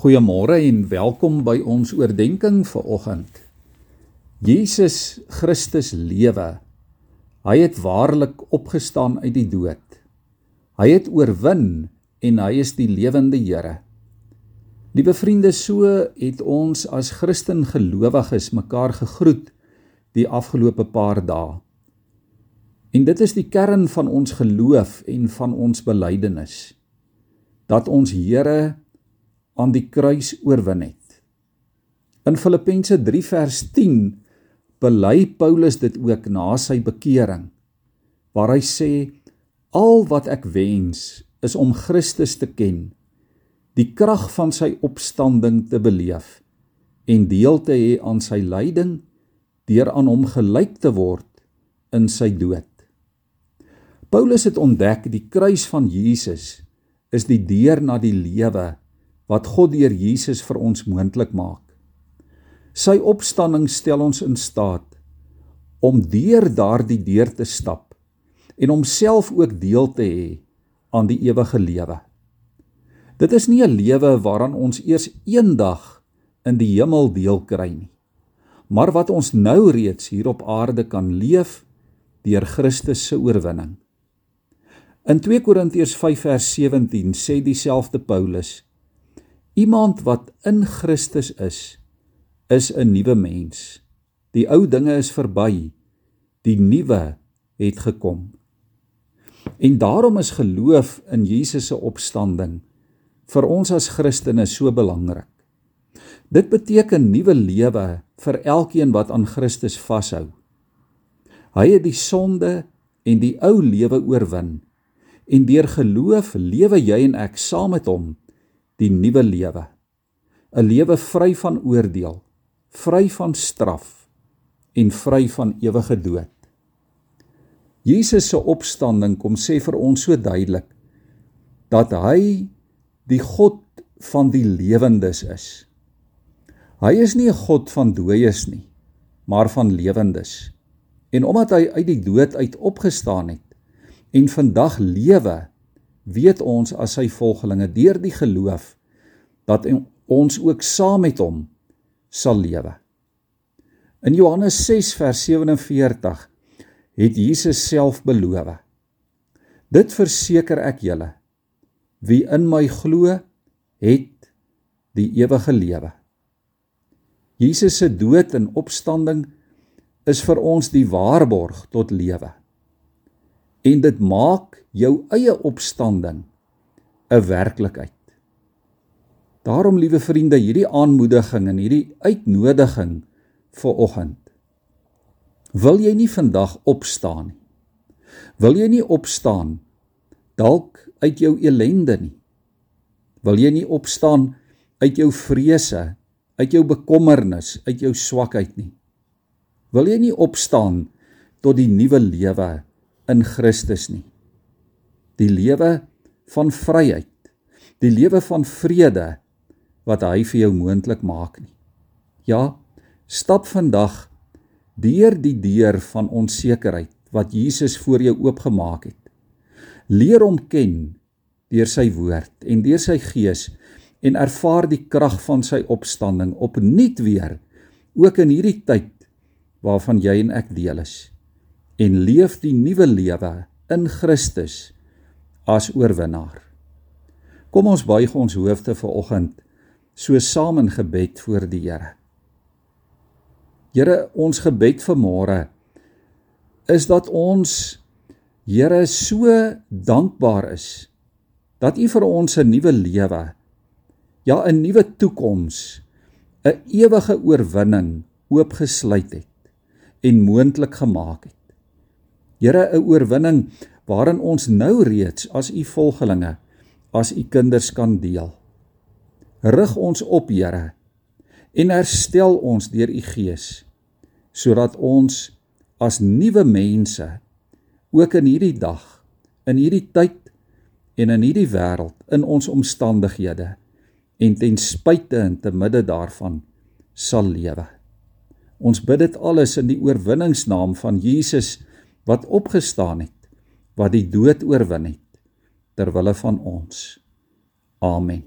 Goeiemôre en welkom by ons oordeenking vir oggend. Jesus Christus lewe. Hy het waarlik opgestaan uit die dood. Hy het oorwin en hy is die lewende Here. Liewe vriende, so het ons as Christen gelowiges mekaar gegroet die afgelope paar dae. En dit is die kern van ons geloof en van ons belydenis dat ons Here aan die kruis oorwin het. In Filippense 3 vers 10 bely Paulus dit ook na sy bekering waar hy sê al wat ek wens is om Christus te ken, die krag van sy opstanding te beleef en deel te hê aan sy lyding deur aan hom gelyk te word in sy dood. Paulus het ontdek die kruis van Jesus is die deur na die lewe wat God deur Jesus vir ons moontlik maak. Sy opstanding stel ons in staat om deur daardie deur te stap en homself ook deel te hê aan die ewige lewe. Dit is nie 'n lewe waaraan ons eers eendag in die hemel deel kry nie, maar wat ons nou reeds hier op aarde kan leef deur Christus se oorwinning. In 2 Korintiërs 5 vers 17 sê dieselfde Paulus: Iemand wat in Christus is, is 'n nuwe mens. Die ou dinge is verby, die nuwe het gekom. En daarom is geloof in Jesus se opstanding vir ons as Christene so belangrik. Dit beteken nuwe lewe vir elkeen wat aan Christus vashou. Hy het die sonde en die ou lewe oorwin en deur geloof lewe jy en ek saam met hom die nuwe lewe. 'n Lewe vry van oordeel, vry van straf en vry van ewige dood. Jesus se opstanding kom sê vir ons so duidelik dat hy die God van die lewendes is. Hy is nie 'n God van dooies nie, maar van lewendes. En omdat hy uit die dood uit opgestaan het en vandag lewe, weet ons as sy volgelinge deur die geloof dat ons ook saam met hom sal lewe. In Johannes 6 vers 47 het Jesus self beloof: Dit verseker ek julle, wie in my glo, het die ewige lewe. Jesus se dood en opstanding is vir ons die waarborg tot lewe en dit maak jou eie opstanding 'n werklikheid. Daarom liewe vriende, hierdie aanmoediging en hierdie uitnodiging vir oggend. Wil jy nie vandag opstaan nie? Wil jy nie opstaan dalk uit jou elende nie? Wil jy nie opstaan uit jou vrese, uit jou bekommernis, uit jou swakheid nie? Wil jy nie opstaan tot die nuwe lewe in Christus nie. Die lewe van vryheid, die lewe van vrede wat hy vir jou moontlik maak nie. Ja, stap vandag deur die deur van onsekerheid wat Jesus voor jou oopgemaak het. Leer hom ken deur sy woord en deur sy gees en ervaar die krag van sy opstanding opnuut weer ook in hierdie tyd waarvan jy en ek deel is en leef die nuwe lewe in Christus as oorwinnaar. Kom ons buig ons hoofde vir oggend so saam in gebed voor die Here. Here, ons gebed vir môre is dat ons Here so dankbaar is dat U vir ons 'n nuwe lewe, ja 'n nuwe toekoms, 'n ewige oorwinning oopgesluit het en moontlik gemaak het. Here 'n oorwinning waarin ons nou reeds as u volgelinge as u kinders kan deel. Rig ons op, Here, en herstel ons deur u Gees sodat ons as nuwe mense ook in hierdie dag, in hierdie tyd en in hierdie wêreld in ons omstandighede en ten spyte en te midde daarvan sal lewe. Ons bid dit alles in die oorwinningsnaam van Jesus wat opgestaan het, wat die dood oorwin het ter wille van ons. Amen.